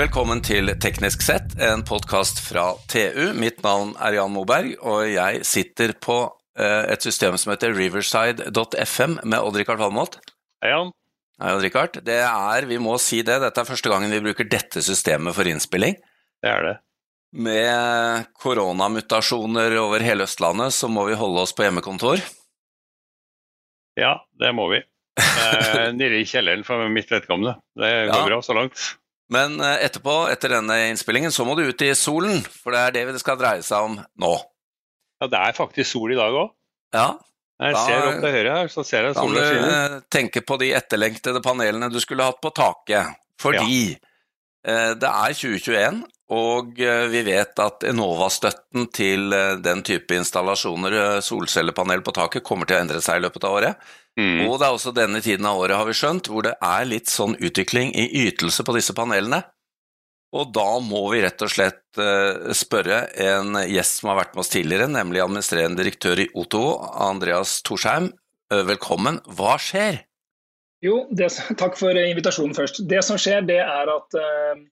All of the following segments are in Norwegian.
Velkommen til Teknisk sett, en podkast fra TU. Mitt navn er Jan Moberg, og jeg sitter på eh, et system som heter riverside.fm med Odd-Rikard Valmot. Hei, Jan. Hei, Odd-Rikard. Det er, vi må si det, dette er første gangen vi bruker dette systemet for innspilling. Det er det. Med koronamutasjoner over hele Østlandet, så må vi holde oss på hjemmekontor. Ja, det må vi. Eh, nede i kjelleren for mitt vedkommende. Det går Ja. bra så langt. Men eh, etterpå, etter denne innspillingen, så må du ut i solen, for det er det det skal dreie seg om nå. Ja, det er faktisk sol i dag òg. Ja, Jeg Da- ser opp til høyre her, så ser jeg Kan du Da skinner. du tenke på de etterlengtede panelene du skulle hatt på taket? Fordi eh, det er 2021, og eh, vi vet at Enova-støtten til eh, den type installasjoner, eh, solcellepanel på taket, kommer til å endre seg i løpet av året. Mm. Og det er også denne tiden av året, har vi skjønt, hvor det er litt sånn utvikling i ytelse på disse panelene. Og da må vi rett og slett eh, spørre en gjest som har vært med oss tidligere, nemlig administrerende direktør i O2, Andreas Torsheim. Eh, Velkommen. Hva skjer? Jo, det, takk for invitasjonen først. Det som skjer, det er at eh,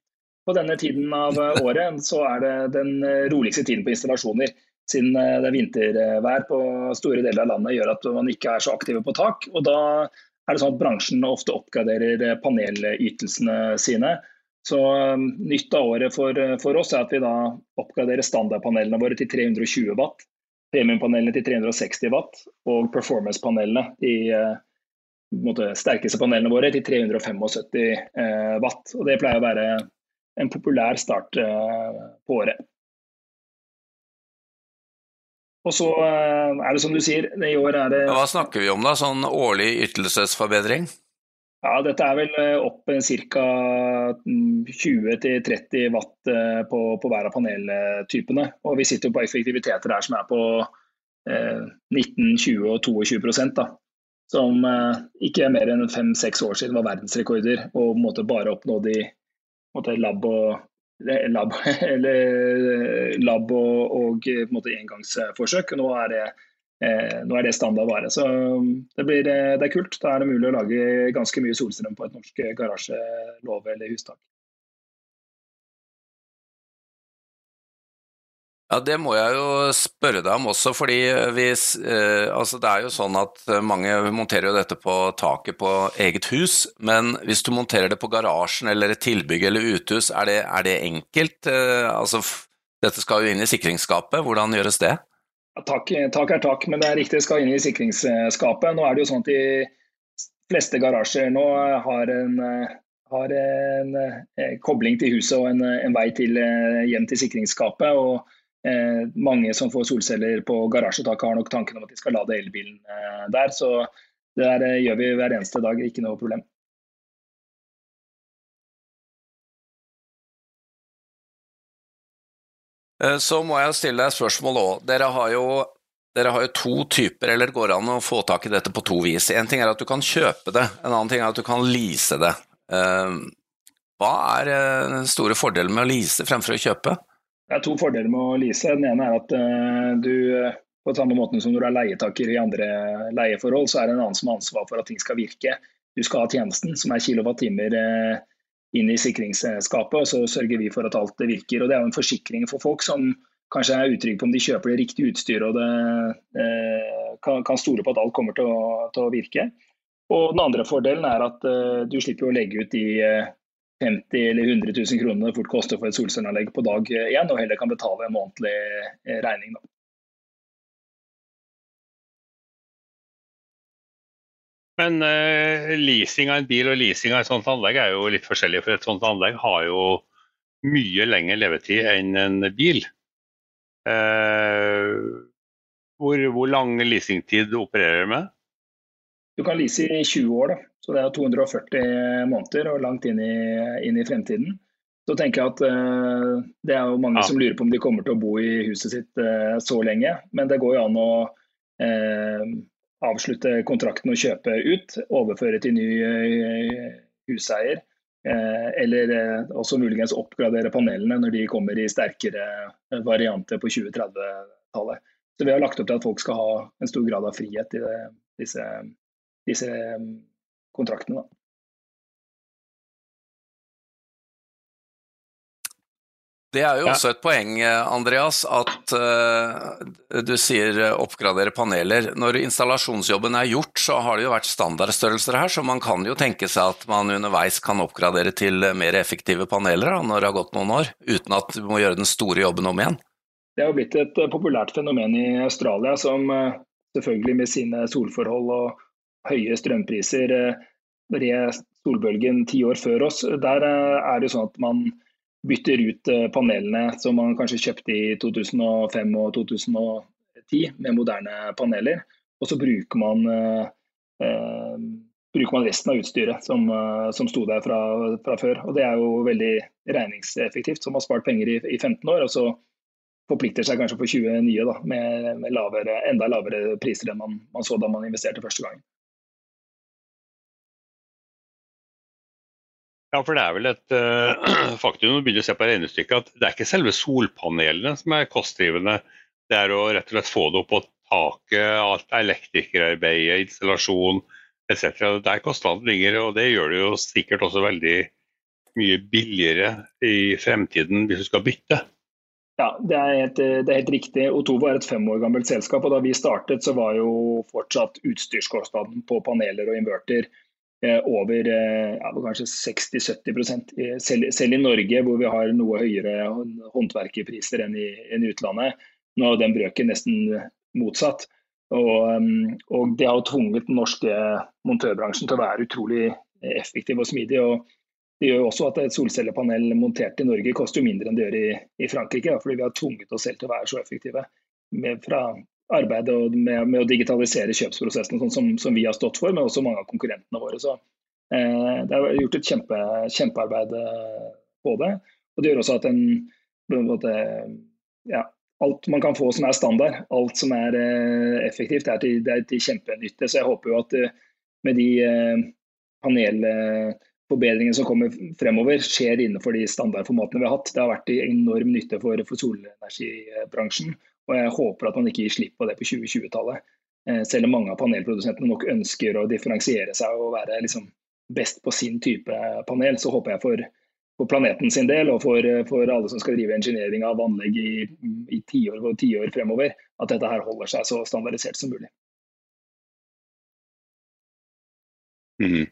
på denne tiden av året så er det den roligste tiden på installasjoner. Siden eh, det er vintervær på store deler av landet gjør at man ikke er så aktive på tak. Og da er det sånn at bransjen ofte oppgraderer eh, panelytelsene sine. Så eh, nytt av året for, for oss er at vi da oppgraderer standardpanelene våre til 320 watt. Premiumpanelene til 360 watt og performance-panelene de måte, sterkeste panelene våre til 375 eh, watt. Og det pleier å være en populær start på året. Og så eh, er det som du sier, i år er det Hva snakker vi om da? Sånn årlig ytelsesforbedring? Ja, dette er vel eh, opp ca. 20-30 watt eh, på, på hver av paneltypene. Og vi sitter jo på effektiviteter der som er på eh, 19, 20 og 22 prosent, da. Som eh, ikke er mer enn fem-seks år siden var verdensrekorder, og på en måte bare oppnådd i måte, lab og Lab, eller lab og, og på en måte engangsforsøk. Nå er det Eh, nå er det standard vare. Så um, det, blir, eh, det er kult. Da er det mulig å lage ganske mye solstrøm på et norsk garasje, låve eller hustak. Det må jeg jo spørre deg om også, fordi hvis, eh, altså det er jo sånn at mange monterer jo dette på taket på eget hus, men hvis du monterer det på garasjen eller et tilbygg eller uthus, er det, er det enkelt? Eh, altså, dette skal jo inn i sikringsskapet, hvordan gjøres det? Ja, Tak, tak er tak, men det er riktig, det skal inn i sikringsskapet. Nå er det jo sånn at de fleste garasjer nå har en, eh, har en en kobling til huset og en, en vei til, eh, hjem til sikringsskapet. og eh, Mange som får solceller på garasjetaket har nok tanken om at de skal lade elbilen eh, der. Så det der eh, gjør vi hver eneste dag, ikke noe problem. Eh, Så må jeg stille deg et spørsmål òg. Dere dere har jo to typer, eller det går an å få tak i dette på to vis. En ting er at du kan kjøpe det, en annen ting er at du kan lease det. Eh, Hva er eh, den store fordelen med å lease fremfor å kjøpe? Det er to fordeler med å lease. Den ene er at eh, du eh, på samme måte som når du er leietaker i andre leieforhold, så er det en annen som har ansvar for at ting skal virke. Du skal ha tjenesten, som er kilowattimer eh, inn i sikringsskapet, og så sørger vi for at alt virker. Og Det er jo en forsikring for folk som kanskje er utrygge på om de kjøper det riktige utstyret og det, eh, kan, kan stole på at alt kommer til å, til å virke. Og Den andre fordelen er at eh, du slipper å legge ut de eh, 50 eller 100 000 kroner fort koster for et solcelleanlegg på dag én, og heller kan betale en månedlig eh, regning. Da. Men eh, leasing av en bil og leasing av et sånt anlegg er jo litt forskjellig. For et sånt anlegg har jo mye lengre levetid enn en bil. Eh, hvor, hvor lang leasingtid opererer du med? Du kan lease i 20 år, da. Så det er 240 måneder og langt inn i, inn i fremtiden. Så tenker jeg at uh, Det er jo mange Ja. som lurer på om de kommer til å bo i huset sitt uh, så lenge. Men det går jo an å uh, avslutte kontrakten og kjøpe ut. Overføre til ny huseier. Eller også muligens oppgradere panelene når de kommer i sterkere varianter på 2030-tallet. Så Vi har lagt opp til at folk skal ha en stor grad av frihet i det, disse, disse eh, kontraktene. Da. Det er jo også et poeng, Andreas, at uh, du sier oppgradere paneler. Når installasjonsjobben er gjort, så har det jo vært standardstørrelser her, så man kan jo tenke seg at man underveis kan oppgradere til mer effektive paneler da, når det har gått noen år, uten at du må gjøre den store jobben om igjen. Det har blitt et populært fenomen i Australia, som selvfølgelig med sine solforhold og høye strømpriser red solbølgen ti år før oss. Der er det sånn at man bytter ut eh, panelene som man kanskje kjøpte i 2005 og 2010 med moderne paneler. Og så bruker man, eh, eh, bruker man resten av utstyret som, eh, som sto der fra, fra, før. Og Det er jo veldig regningseffektivt. Man har spart penger i, i 15 år, og så forplikter seg kanskje på 20 nye da, med, med lavere, enda lavere priser enn man, man så da man investerte første gang. Ja, for det er vel et uh, faktum når du begynner å se på regnestykket at det er ikke selve solpanelene som er kostdrivende. Det er å rett og slett få det opp på taket, alt elektrikerarbeidet, installasjon etc. Der kostnaden ligger, og det gjør det jo sikkert også veldig mye billigere i fremtiden hvis du skal bytte. Ja, det er, helt, det er helt riktig. Otovo er et fem år gammelt selskap. og Da vi startet, så var jo fortsatt utstyrskostnaden på paneler og inverter over eh, ja, kanskje 60-70 selv, selv i Norge, hvor vi har noe høyere håndverkerpriser enn i, enn i utlandet. Nå er den brøken nesten motsatt. Og, um, og, det har tvunget den norske montørbransjen til å være utrolig effektiv og smidig. og Det gjør også at et solcellepanel montert i Norge koster mindre enn det gjør i, i Frankrike. fordi vi har tvunget oss selv til å være så effektive. Med, fra arbeidet med, med, å digitalisere kjøpsprosessen, sånn som, som, vi har stått for, men også mange av konkurrentene våre. Så eh, Det er gjort et kjempe, kjempearbeid eh, på det. Og det gjør også at en, måte, ja, alt man kan få som er standard, alt som er eh, effektivt, er til, det er til kjempenytte. Så jeg håper jo at eh, med de eh, panelforbedringene som kommer fremover, skjer innenfor de standardformatene vi har hatt. Det har vært til enorm nytte for, for solenergibransjen. Og jeg håper at man ikke gir slipp på det på 2020-tallet. Eh, selv om mange av panelprodusentene nok ønsker å differensiere seg og være liksom best på sin type panel, så håper jeg for, for planeten sin del og for, for, alle som skal drive engineering av anlegg i, i tiår og tiår fremover, at dette her holder seg så standardisert som mulig. Mm.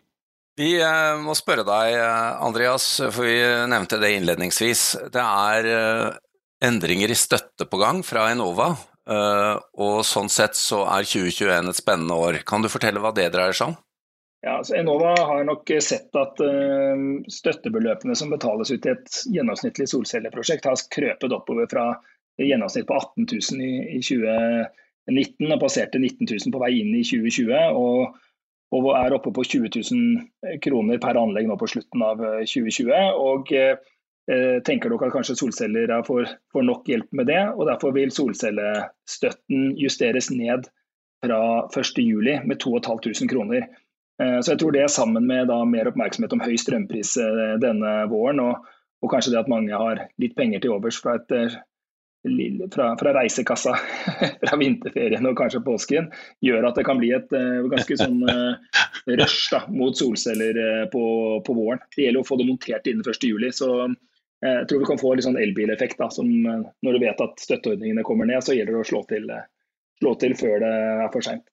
Vi eh, må spørre deg, eh, Andreas, for vi nevnte det innledningsvis. Det er endringer i støtte på gang fra Enova, eh, og sånn sett så er 2021 et spennende år. Kan du fortelle hva det dreier seg om? Ja, altså Enova har nok sett at uh, støttebeløpene som betales ut i et gjennomsnittlig solcelleprosjekt, har krøpet oppover fra gjennomsnitt på 18 000 i, i 2019 og passerte 19 000 på vei inn i 2020. Og, er oppe på 20 000 kroner per anlegg nå på slutten av 2020. Eh, og Eh, tenker dere at kanskje solceller får, får nok hjelp med det. og Derfor vil solcellestøtten justeres ned fra 1.7 med 2500 kroner. Eh, så jeg tror det sammen med mer oppmerksomhet om høy strømpris eh, denne våren, og, og, kanskje det at mange har litt penger til overs fra, et, fra, fra reisekassa fra vinterferien og kanskje påsken, gjør at det kan bli et ganske sånn rush da, mot solceller på, på, våren. Det gjelder å få det montert innen 1.7. Eh, jeg tror vi kan få litt sånn elbileffekt. som eh, Når du vet at støtteordningene kommer ned, så gjelder det å slå til, eh, slå til før det er for seint.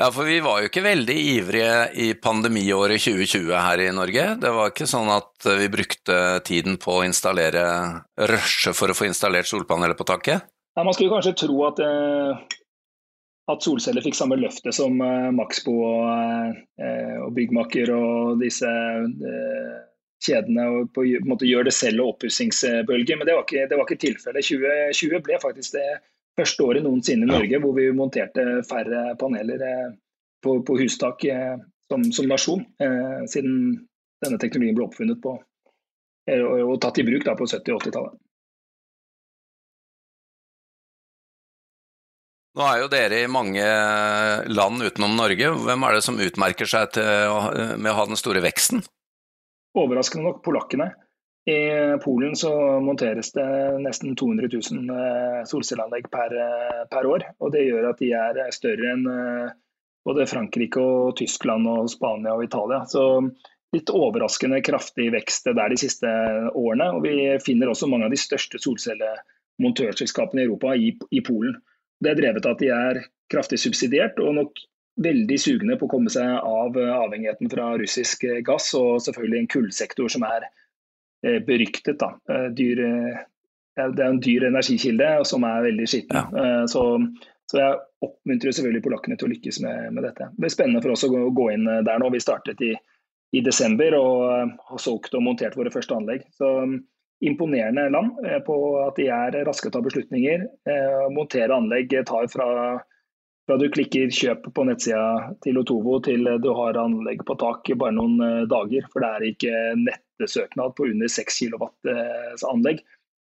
Ja, for vi var jo ikke veldig ivrige i pandemiåret 2020 her i Norge. Det var ikke sånn at vi brukte tiden på å installere rushe for å få installert solpaneler på taket? Ja, man skulle kanskje tro at at solceller fikk samme løftet som Maxbo og, og Byggmaker og disse uh, kjedene og på en måte gjør det selv og oppussingsbølge. Men det var ikke, det var ikke tilfellet. 2020 ble faktisk det første året noensinne i Norge hvor vi monterte færre paneler på, på hustak som, som, nasjon, siden denne teknologien ble oppfunnet på, og, og tatt i bruk da, på 70- og 80-tallet. Nå er jo dere i mange land utenom Norge. Hvem er det som utmerker seg å, med å ha den store veksten? Overraskende nok polakkene. I Polen så monteres det nesten 200 000 eh, solcelleanlegg per, eh, per, år. og Det gjør at de er større enn eh, både Frankrike, og Tyskland, og Spania og Italia. Så litt overraskende kraftig vekst der de siste årene. og Vi finner også mange av de største solcellemontørselskapene i Europa i, i Polen. Det er drevet av at de er kraftig subsidiert og nok veldig sugne på å komme seg av avhengigheten fra russisk gass, og selvfølgelig en kullsektor som er eh, beryktet. Eh, dyr, det er en dyr energikilde som er veldig skitten. Ja. Så, så, jeg oppmuntrer selvfølgelig polakkene til å lykkes med, med, dette. Det blir spennende for oss å gå inn der nå. Vi startet i i desember og eh, har solgt og montert våre første anlegg. Så imponerende land eh, på at de er raske til å ta beslutninger. Eh, montere anlegg tar fra, fra du klikker kjøp på nettsida til Otovo til du har anlegg på tak bare noen dager. For det er ikke nettesøknad på under 6 kW anlegg.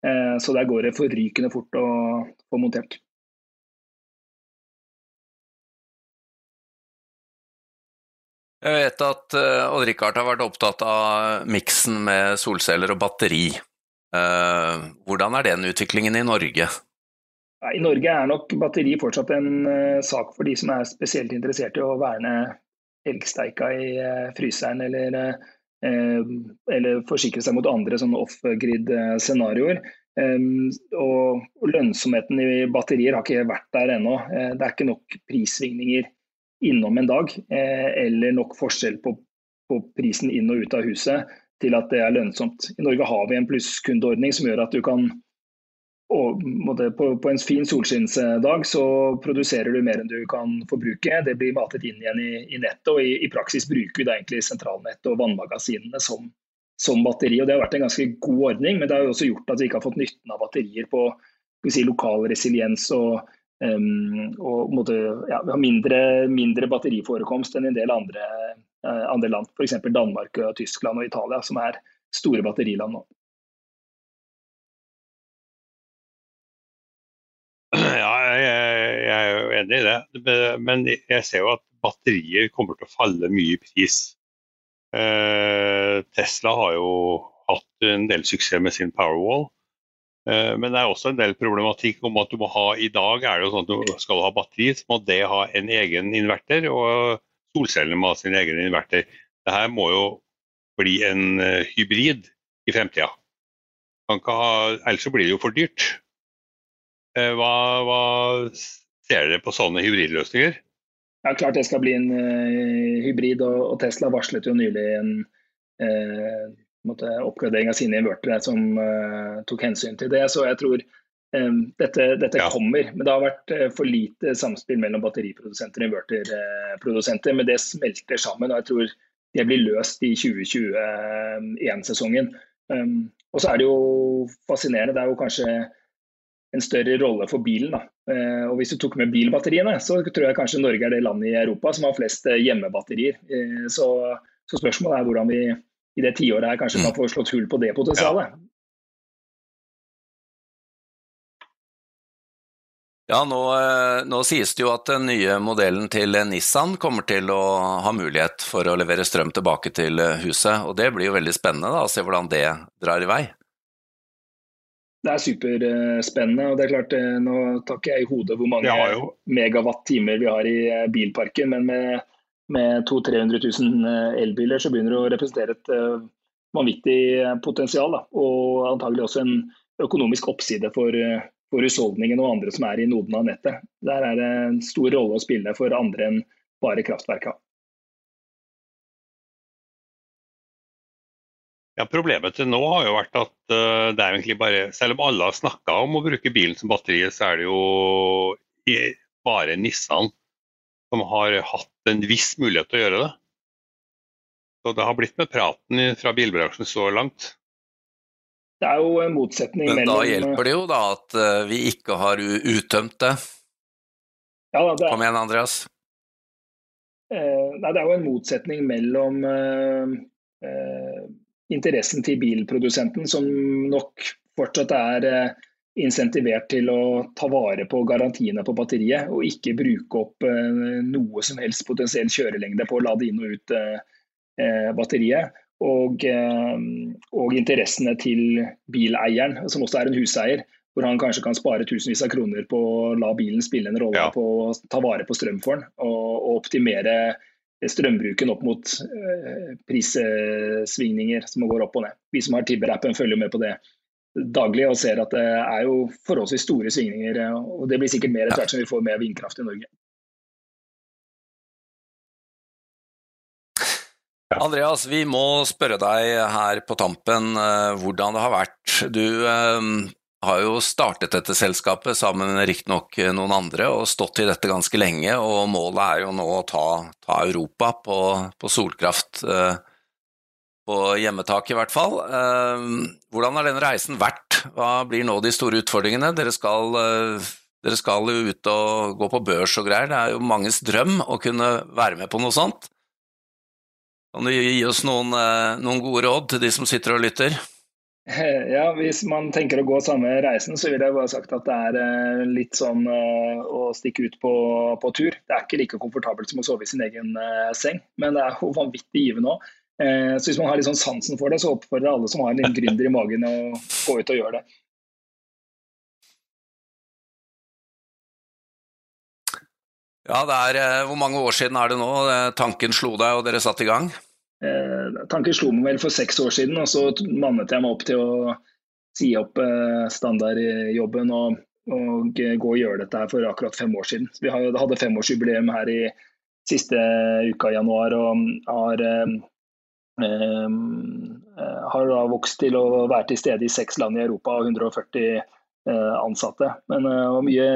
Så der går det forrykende fort å få montert. Jeg vet at Odd-Rikard har vært opptatt av miksen med solceller og batteri. Uh, hvordan er den utviklingen i Norge? I Norge er nok batteri fortsatt en uh, sak for de som er spesielt interessert i å verne elgsteika i fryseren eller, eller forsikre seg mot andre off-grid-scenarioer. Og, lønnsomheten i batterier har ikke vært der ennå. det er ikke nok prissvingninger innom en dag, eh, eller nok forskjell på, på, prisen inn og ut av huset til at det er lønnsomt. I Norge har vi en plusskundeordning som gjør at du kan og, på, en fin solskinnsdag så produserer du mer enn du kan forbruke. Det blir matet inn igjen i, nettet, og i, praksis bruker vi da egentlig sentralnettet og vannmagasinene som, som, batteri. og Det har vært en ganske god ordning, men det har jo også gjort at vi ikke har fått nytten av batterier på si, lokal resiliens og Um, og måtte, ja, vi har mindre, mindre, batteriforekomst enn en del andre, andre land, f.eks. Danmark, og Tyskland og Italia, som er store batteriland nå. Ja, jeg, jeg er jo enig i det. Men jeg ser jo at batterier kommer til å falle mye i pris. Uh, Tesla har jo hatt en del suksess med sin Powerwall. Eh, men det er også en del problematikk om at du må ha i dag er det jo sånn at du skal ha batteri, så må det ha en egen inverter, og solcellene må ha sin egen inverter. Dette må jo bli en eh, hybrid i fremtida. Ellers blir det jo for dyrt. Eh, hva, hva ser dere på sånne hybridløsninger? Ja, Klart det skal bli en uh, hybrid, og, og, Tesla varslet jo nylig en uh, måtte, oppgradering av sine invertere som uh, tok hensyn til det. Så jeg tror dette, dette ja. kommer. Men det har vært uh, for lite samspill mellom batteriprodusenter og inverterprodusenter. Men det smelter sammen, og jeg tror det blir løst i 2021-sesongen. Um, og så er det jo fascinerende. Det er jo kanskje en større rolle for bilen. Da. Og Hvis du tok med bilbatteriene, så tror jeg kanskje Norge er det landet i Europa som har flest hjemmebatterier. Så, så spørsmålet er hvordan vi i det tiåret her kanskje kan mm. få slått hull på det potensialet. Ja. Nå, eh, nå, sies det jo at den nye modellen til Nissan kommer til å ha mulighet for å levere strøm tilbake til eh, huset. og Det blir jo veldig spennende da, å se hvordan det drar i vei. Det er superspennende. og det er klart, eh, Nå tar ikke jeg i hodet hvor mange megawatt-timer vi har i bilparken, men med med 200 000-300 000 elbiler, så begynner det å representere et vanvittig potensial. Da. Og antagelig også en økonomisk oppside for, for husholdningene og andre som er i noden av nettet. Der er det en stor rolle å spille for andre enn bare kraftverka. Ja, Problemet til nå har jo vært at uh, det er egentlig bare, selv om alle har snakka om å bruke bilen som batteri, så er det jo bare Nissan som har hatt en viss mulighet til å gjøre det. Så det har blitt med praten fra bilbransjen så langt. Det er jo en motsetning Men mellom Men da hjelper det jo da at eh, vi ikke har uttømt det. Ja, det er... Kom igjen, Andreas. Eh, nei, det er jo en motsetning mellom eh, eh, interessen til bilprodusenten, som nok fortsatt er eh, insentivert til å ta vare på garantiene på batteriet, og ikke bruke opp eh, noe som helst potensiell kjørelengde på å lade inn og ut eh, eh, batteriet. Og, og, interessene til bileieren, som også er en huseier, hvor han kanskje kan spare tusenvis av kroner på å la bilen spille en rolle ja. på å ta vare på strøm for den, og, og optimere strømbruken opp mot prissvingninger som går opp og ned. Vi som har Tibber-appen følger med på det daglig og ser at det er jo forholdsvis store svingninger. og Det blir sikkert mer etter hvert som vi får mer vindkraft i Norge. Andreas, vi må spørre deg her på tampen uh, hvordan det har vært. Du uh, har jo startet dette selskapet sammen med riktignok noen andre og stått i dette ganske lenge, og målet er jo nå å ta, ta Europa på, på solkraft. Uh, på hjemmetak, i hvert fall. Hvordan har den reisen vært? Hva blir nå de store utfordringene? Dere skal, dere skal jo ut og gå på børs og greier. Det er jo manges drøm å kunne være med på noe sånt. Kan du gi oss noen, eh, noen, gode råd til de som sitter og lytter? Ja, Hvis man tenker å gå samme reisen, så vil jeg bare sagt at det er eh, litt sånn eh, å stikke ut på, på tur. Det er ikke like komfortabelt som å sove i sin egen seng, men det er vanvittig givende òg. Så hvis man har litt sånn sansen for det, så oppfordrer jeg alle som har en gründer i magen å gå ut og gjøre det. Ja, er, Hvor mange år siden er det nå tanken slo deg og dere satte i gang? Eh, tanken slo meg vel for seks år siden, og så mannet jeg meg opp til å si opp eh, standardjobben og, og gå og gjøre dette her for akkurat fem år siden. Vi hadde femårsjubileum her i siste uka i januar og har, eh, eh, har da vokst til å være til stede i seks land i Europa og 140 eh, ansatte. Men var mye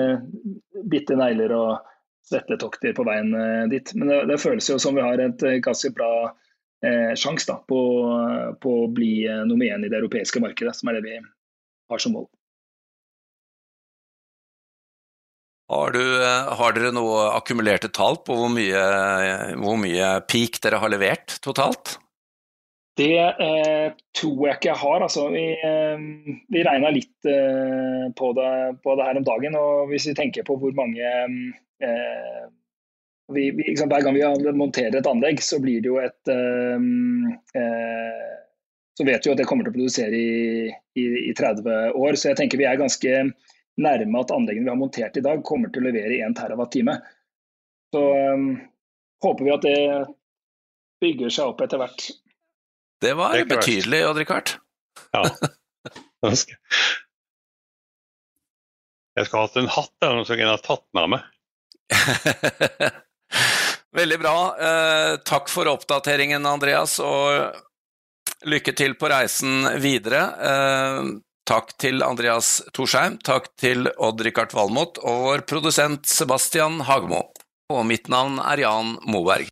bitte negler og svettetokter på veien dit. Men det, det føles jo som vi har et ganske bra eh, sjanse på, på, å bli eh, nummer én i det europeiske markedet, som er det vi har som mål. Har, du, eh, har dere noe akkumulerte tall på hvor mye, hvor mye peak dere har levert totalt? Det eh, tror jeg ikke jeg har. Altså, vi eh, vi regna litt eh, på, det, på, det, her om dagen. og Hvis vi tenker på hvor mange eh, vi, vi, liksom, hver gang vi monterer et anlegg, så blir det jo et um, eh, Så vet vi jo at det kommer til å produsere i, i, i, 30 år. Så jeg tenker vi er ganske nærme at anleggene vi har montert i dag, kommer til å levere 1 TWh. Så um, håper vi at det bygger seg opp etter hvert. Det var det betydelig, Odd-Rikard. Ja. Jeg skal ha hatt en hatt eller noe som jeg har tatt med meg. Veldig bra. Eh, takk for oppdateringen, Andreas, og lykke til på reisen videre. Eh, takk til Andreas Torsheim, takk til Odd-Rikard Valmot og vår produsent Sebastian Hagmo. Og mitt navn er Jan Moberg.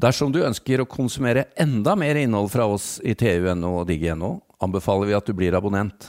Dersom du ønsker å konsumere enda mer innhold fra oss i TU.no og Digi.no, anbefaler vi at du blir abonnent.